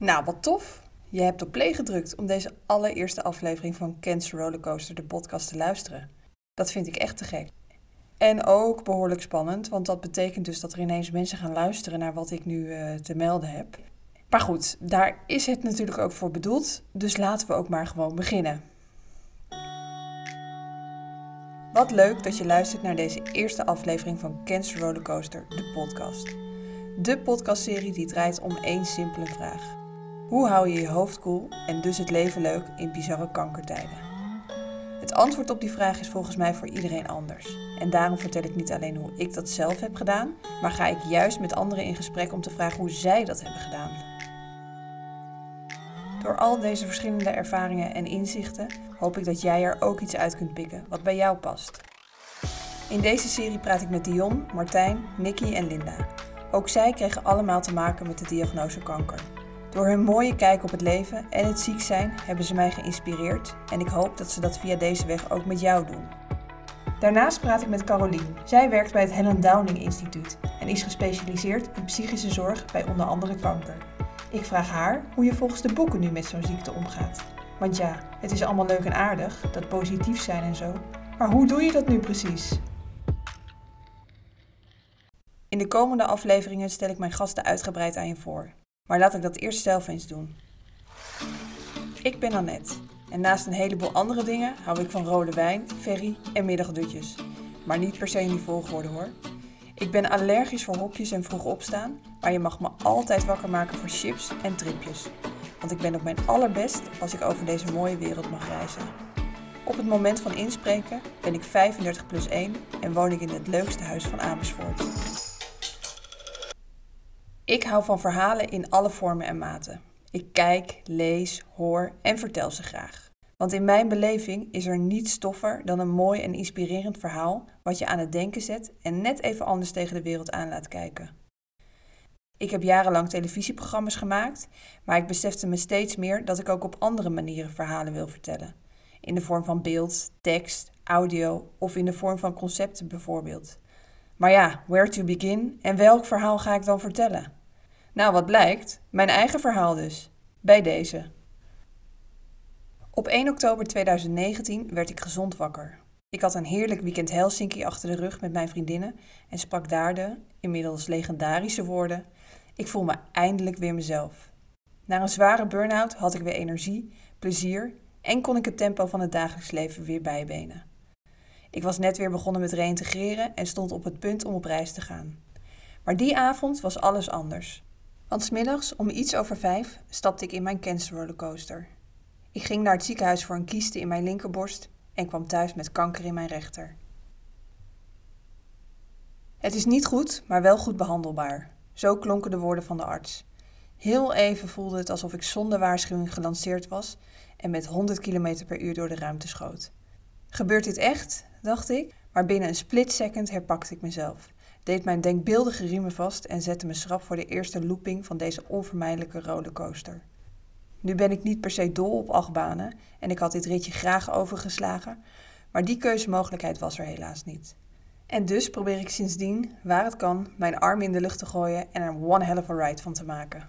Nou, wat tof. Je hebt op play gedrukt om deze allereerste aflevering van Cancer Rollercoaster, de podcast, te luisteren. Dat vind ik echt te gek. En ook behoorlijk spannend, want dat betekent dus dat er ineens mensen gaan luisteren naar wat ik nu uh, te melden heb. Maar goed, daar is het natuurlijk ook voor bedoeld, dus laten we ook maar gewoon beginnen. Wat leuk dat je luistert naar deze eerste aflevering van Cancer Rollercoaster, de podcast. De podcastserie die draait om één simpele vraag. Hoe hou je je hoofd koel en dus het leven leuk in bizarre kankertijden? Het antwoord op die vraag is volgens mij voor iedereen anders. En daarom vertel ik niet alleen hoe ik dat zelf heb gedaan, maar ga ik juist met anderen in gesprek om te vragen hoe zij dat hebben gedaan. Door al deze verschillende ervaringen en inzichten hoop ik dat jij er ook iets uit kunt pikken wat bij jou past. In deze serie praat ik met Dion, Martijn, Nicky en Linda. Ook zij kregen allemaal te maken met de diagnose kanker. Door hun mooie kijk op het leven en het ziek zijn hebben ze mij geïnspireerd en ik hoop dat ze dat via deze weg ook met jou doen. Daarnaast praat ik met Carolien. Zij werkt bij het Helen Downing Instituut en is gespecialiseerd in psychische zorg bij onder andere kanker. Ik vraag haar hoe je volgens de boeken nu met zo'n ziekte omgaat. Want ja, het is allemaal leuk en aardig, dat positief zijn en zo. Maar hoe doe je dat nu precies? In de komende afleveringen stel ik mijn gasten uitgebreid aan je voor. Maar laat ik dat eerst zelf eens doen. Ik ben Annette en naast een heleboel andere dingen hou ik van rode wijn, ferry en middagdutjes. Maar niet per se in die volgorde hoor. Ik ben allergisch voor hokjes en vroeg opstaan, maar je mag me altijd wakker maken voor chips en tripjes. Want ik ben op mijn allerbest als ik over deze mooie wereld mag reizen. Op het moment van inspreken ben ik 35 plus 1 en woon ik in het leukste huis van Amersfoort. Ik hou van verhalen in alle vormen en maten. Ik kijk, lees, hoor en vertel ze graag. Want in mijn beleving is er niets stoffer dan een mooi en inspirerend verhaal wat je aan het denken zet en net even anders tegen de wereld aan laat kijken. Ik heb jarenlang televisieprogramma's gemaakt, maar ik besefte me steeds meer dat ik ook op andere manieren verhalen wil vertellen. In de vorm van beeld, tekst, audio of in de vorm van concepten bijvoorbeeld. Maar ja, where to begin en welk verhaal ga ik dan vertellen? Nou, wat blijkt? Mijn eigen verhaal dus. Bij deze. Op 1 oktober 2019 werd ik gezond wakker. Ik had een heerlijk weekend Helsinki achter de rug met mijn vriendinnen en sprak daar de, inmiddels legendarische woorden: Ik voel me eindelijk weer mezelf. Na een zware burn-out had ik weer energie, plezier en kon ik het tempo van het dagelijks leven weer bijbenen. Ik was net weer begonnen met reïntegreren en stond op het punt om op reis te gaan. Maar die avond was alles anders. Want smiddags om iets over vijf stapte ik in mijn cancer rollercoaster. Ik ging naar het ziekenhuis voor een kieste in mijn linkerborst en kwam thuis met kanker in mijn rechter. Het is niet goed, maar wel goed behandelbaar. Zo klonken de woorden van de arts. Heel even voelde het alsof ik zonder waarschuwing gelanceerd was en met 100 km per uur door de ruimte schoot. Gebeurt dit echt? dacht ik, maar binnen een split second herpakte ik mezelf deed mijn denkbeeldige riemen vast en zette me schrap voor de eerste looping van deze onvermijdelijke rollercoaster. Nu ben ik niet per se dol op achtbanen en ik had dit ritje graag overgeslagen, maar die keuzemogelijkheid was er helaas niet. En dus probeer ik sindsdien, waar het kan, mijn arm in de lucht te gooien en er one hell of a ride van te maken.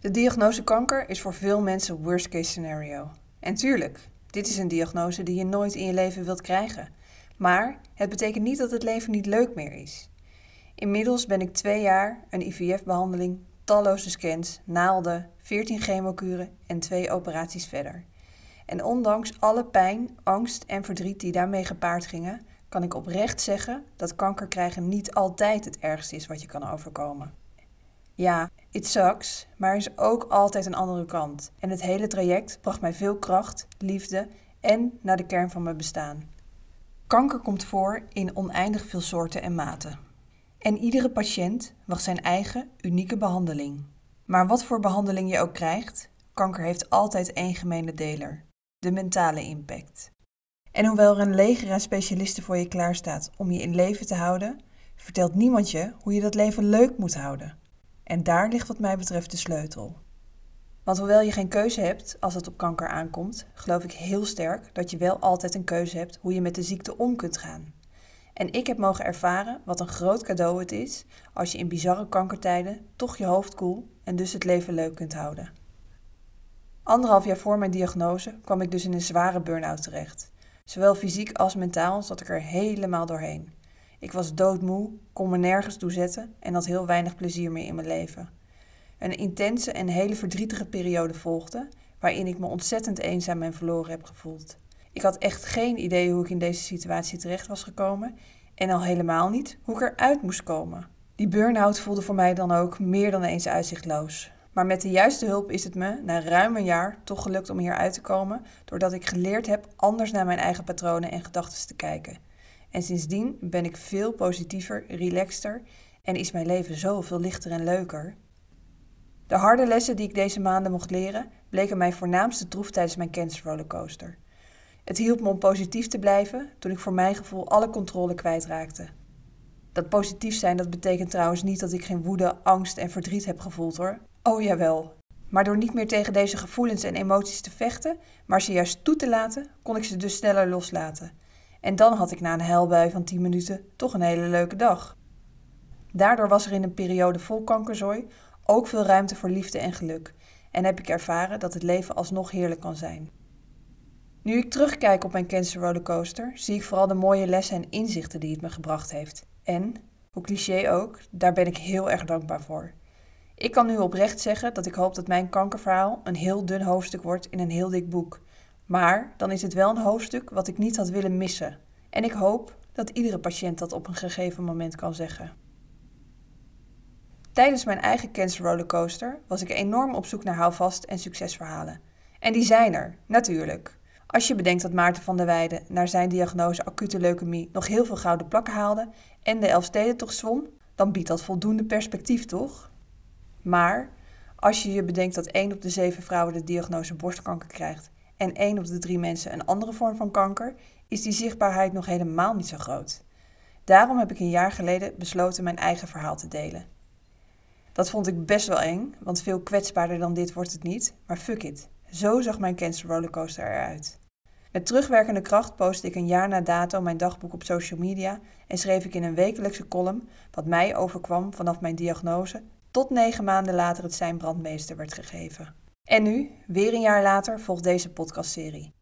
De diagnose kanker is voor veel mensen worst case scenario. En tuurlijk, dit is een diagnose die je nooit in je leven wilt krijgen. Maar het betekent niet dat het leven niet leuk meer is. Inmiddels ben ik twee jaar een IVF-behandeling, talloze scans, naalden, 14 chemokuren en twee operaties verder. En ondanks alle pijn, angst en verdriet die daarmee gepaard gingen, kan ik oprecht zeggen dat kanker krijgen niet altijd het ergste is wat je kan overkomen. Ja, it sucks, maar er is ook altijd een andere kant. En het hele traject bracht mij veel kracht, liefde en naar de kern van mijn bestaan. Kanker komt voor in oneindig veel soorten en maten. En iedere patiënt wacht zijn eigen unieke behandeling. Maar wat voor behandeling je ook krijgt, kanker heeft altijd één gemene deler: de mentale impact. En hoewel er een leger aan specialisten voor je klaarstaat om je in leven te houden, vertelt niemand je hoe je dat leven leuk moet houden. En daar ligt wat mij betreft de sleutel. Want hoewel je geen keuze hebt als het op kanker aankomt, geloof ik heel sterk dat je wel altijd een keuze hebt hoe je met de ziekte om kunt gaan. En ik heb mogen ervaren wat een groot cadeau het is als je in bizarre kankertijden toch je hoofd koel en dus het leven leuk kunt houden. Anderhalf jaar voor mijn diagnose kwam ik dus in een zware burn-out terecht. Zowel fysiek als mentaal zat ik er helemaal doorheen. Ik was doodmoe, kon me nergens toe zetten en had heel weinig plezier meer in mijn leven. Een intense en hele verdrietige periode volgde, waarin ik me ontzettend eenzaam en verloren heb gevoeld. Ik had echt geen idee hoe ik in deze situatie terecht was gekomen en al helemaal niet hoe ik eruit moest komen. Die burn-out voelde voor mij dan ook meer dan eens uitzichtloos. Maar met de juiste hulp is het me na ruim een jaar toch gelukt om hier uit te komen, doordat ik geleerd heb anders naar mijn eigen patronen en gedachten te kijken. En sindsdien ben ik veel positiever, relaxter en is mijn leven zoveel lichter en leuker. De harde lessen die ik deze maanden mocht leren, bleken mijn voornaamste troef tijdens mijn rollercoaster. Het hielp me om positief te blijven toen ik voor mijn gevoel alle controle kwijtraakte. Dat positief zijn, dat betekent trouwens niet dat ik geen woede, angst en verdriet heb gevoeld hoor. Oh jawel. Maar door niet meer tegen deze gevoelens en emoties te vechten, maar ze juist toe te laten, kon ik ze dus sneller loslaten. En dan had ik na een huilbui van 10 minuten toch een hele leuke dag. Daardoor was er in een periode vol kankerzooi ook veel ruimte voor liefde en geluk. En heb ik ervaren dat het leven alsnog heerlijk kan zijn. Nu ik terugkijk op mijn cancer rollercoaster, zie ik vooral de mooie lessen en inzichten die het me gebracht heeft. En, hoe cliché ook, daar ben ik heel erg dankbaar voor. Ik kan nu oprecht zeggen dat ik hoop dat mijn kankerverhaal een heel dun hoofdstuk wordt in een heel dik boek. Maar dan is het wel een hoofdstuk wat ik niet had willen missen. En ik hoop dat iedere patiënt dat op een gegeven moment kan zeggen. Tijdens mijn eigen cancer rollercoaster was ik enorm op zoek naar houvast en succesverhalen. En die zijn er, natuurlijk. Als je bedenkt dat Maarten van der Weijden naar zijn diagnose acute leukemie nog heel veel gouden plakken haalde en de Elfstedentocht zwom, dan biedt dat voldoende perspectief, toch? Maar als je je bedenkt dat 1 op de 7 vrouwen de diagnose borstkanker krijgt en 1 op de 3 mensen een andere vorm van kanker, is die zichtbaarheid nog helemaal niet zo groot. Daarom heb ik een jaar geleden besloten mijn eigen verhaal te delen. Dat vond ik best wel eng, want veel kwetsbaarder dan dit wordt het niet, maar fuck it. Zo zag mijn cancer rollercoaster eruit. Met terugwerkende kracht postte ik een jaar na dato mijn dagboek op social media en schreef ik in een wekelijkse column wat mij overkwam vanaf mijn diagnose tot negen maanden later het zijn brandmeester werd gegeven. En nu, weer een jaar later, volgt deze podcastserie.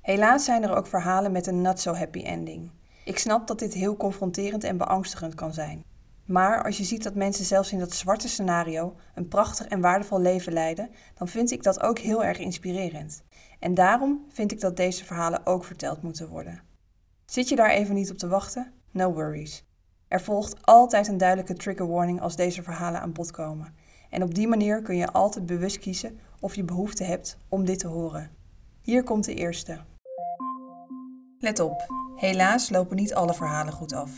Helaas zijn er ook verhalen met een not so happy ending. Ik snap dat dit heel confronterend en beangstigend kan zijn. Maar als je ziet dat mensen zelfs in dat zwarte scenario een prachtig en waardevol leven leiden, dan vind ik dat ook heel erg inspirerend. En daarom vind ik dat deze verhalen ook verteld moeten worden. Zit je daar even niet op te wachten? No worries. Er volgt altijd een duidelijke trigger warning als deze verhalen aan bod komen. En op die manier kun je altijd bewust kiezen of je behoefte hebt om dit te horen. Hier komt de eerste. Let op, helaas lopen niet alle verhalen goed af.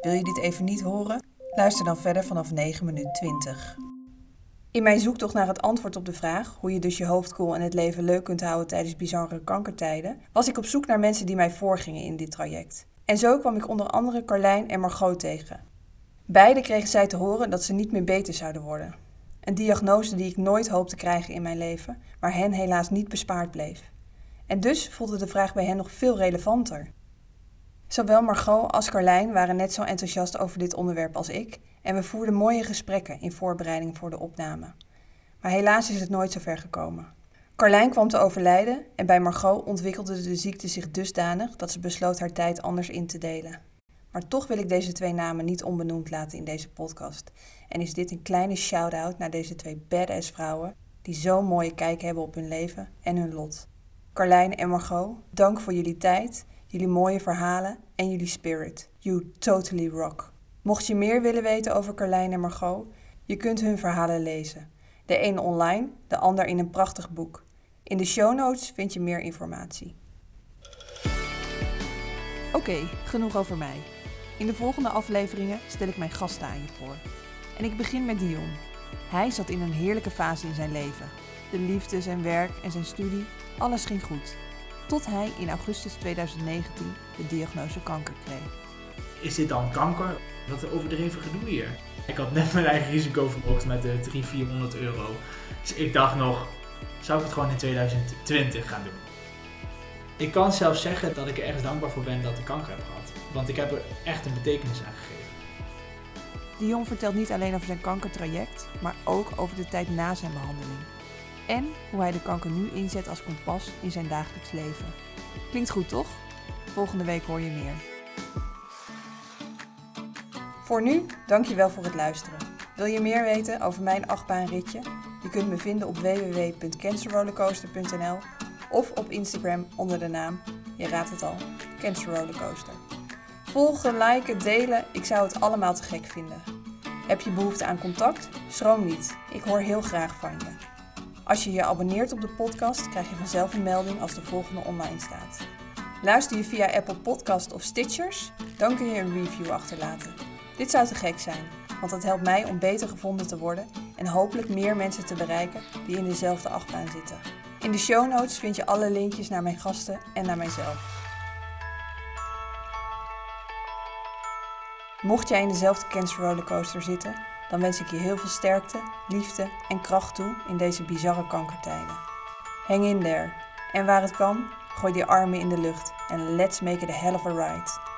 Wil je dit even niet horen? Luister dan verder vanaf 9 minuut 20. In mijn zoektocht naar het antwoord op de vraag hoe je dus je hoofd koel en het leven leuk kunt houden tijdens bizarre kankertijden, was ik op zoek naar mensen die mij voorgingen in dit traject. En zo kwam ik onder andere Carlijn en Margot tegen. Beide kregen zij te horen dat ze niet meer beter zouden worden. Een diagnose die ik nooit hoopte krijgen in mijn leven, maar hen helaas niet bespaard bleef. En dus voelde de vraag bij hen nog veel relevanter. Zowel Margot als Carlijn waren net zo enthousiast over dit onderwerp als ik en we voerden mooie gesprekken in voorbereiding voor de opname. Maar helaas is het nooit zo ver gekomen. Carlijn kwam te overlijden en bij Margot ontwikkelde de ziekte zich dusdanig dat ze besloot haar tijd anders in te delen. Maar toch wil ik deze twee namen niet onbenoemd laten in deze podcast. En is dit een kleine shout-out naar deze twee badass vrouwen die zo'n mooie kijk hebben op hun leven en hun lot. Carlijn en Margot, dank voor jullie tijd jullie mooie verhalen en jullie spirit. You totally rock. Mocht je meer willen weten over Carlijn en Margot, je kunt hun verhalen lezen. De een online, de ander in een prachtig boek. In de show notes vind je meer informatie. Oké, genoeg over mij. In de volgende afleveringen stel ik mijn gasten aan je voor. En ik begin met Dion. Hij zat in een heerlijke fase in zijn leven. De liefde, zijn werk en zijn studie, alles ging goed tot hij in augustus 2019 de diagnose kanker kreeg. Is dit dan kanker? Wat een overdreven gedoe hier. Ik had net mijn eigen risico verhoogd met de 300, 400 euro. Dus ik dacht nog, zou ik het gewoon in 2020 gaan doen? Ik kan zelfs zeggen dat ik er ergens dankbaar voor ben dat ik kanker heb gehad. Want ik heb er echt een betekenis aan gegeven. Dion vertelt niet alleen over zijn kankertraject, maar ook over de tijd na zijn behandeling. En hoe hij de kanker nu inzet als kompas in zijn dagelijks leven. Klinkt goed toch? Volgende week hoor je meer. Voor nu, dankjewel voor het luisteren. Wil je meer weten over mijn achtbaanritje? Je kunt me vinden op www.cancerrollercoaster.nl of op Instagram onder de naam, je raadt het al, Cancer Rollercoaster. Volgen, liken, delen, ik zou het allemaal te gek vinden. Heb je behoefte aan contact? Schroom niet, ik hoor heel graag van je. Als je je abonneert op de podcast, krijg je vanzelf een melding als de volgende online staat. Luister je via Apple Podcast of Stitchers? Dan kun je een review achterlaten. Dit zou te gek zijn, want dat helpt mij om beter gevonden te worden en hopelijk meer mensen te bereiken die in dezelfde achtbaan zitten. In de show notes vind je alle linkjes naar mijn gasten en naar mijzelf. Mocht jij in dezelfde cancer rollercoaster zitten, dan wens ik je heel veel sterkte, liefde en kracht toe in deze bizarre kankertijden. Hang in there. En waar het kan, gooi die armen in de lucht en let's make it a hell of a ride.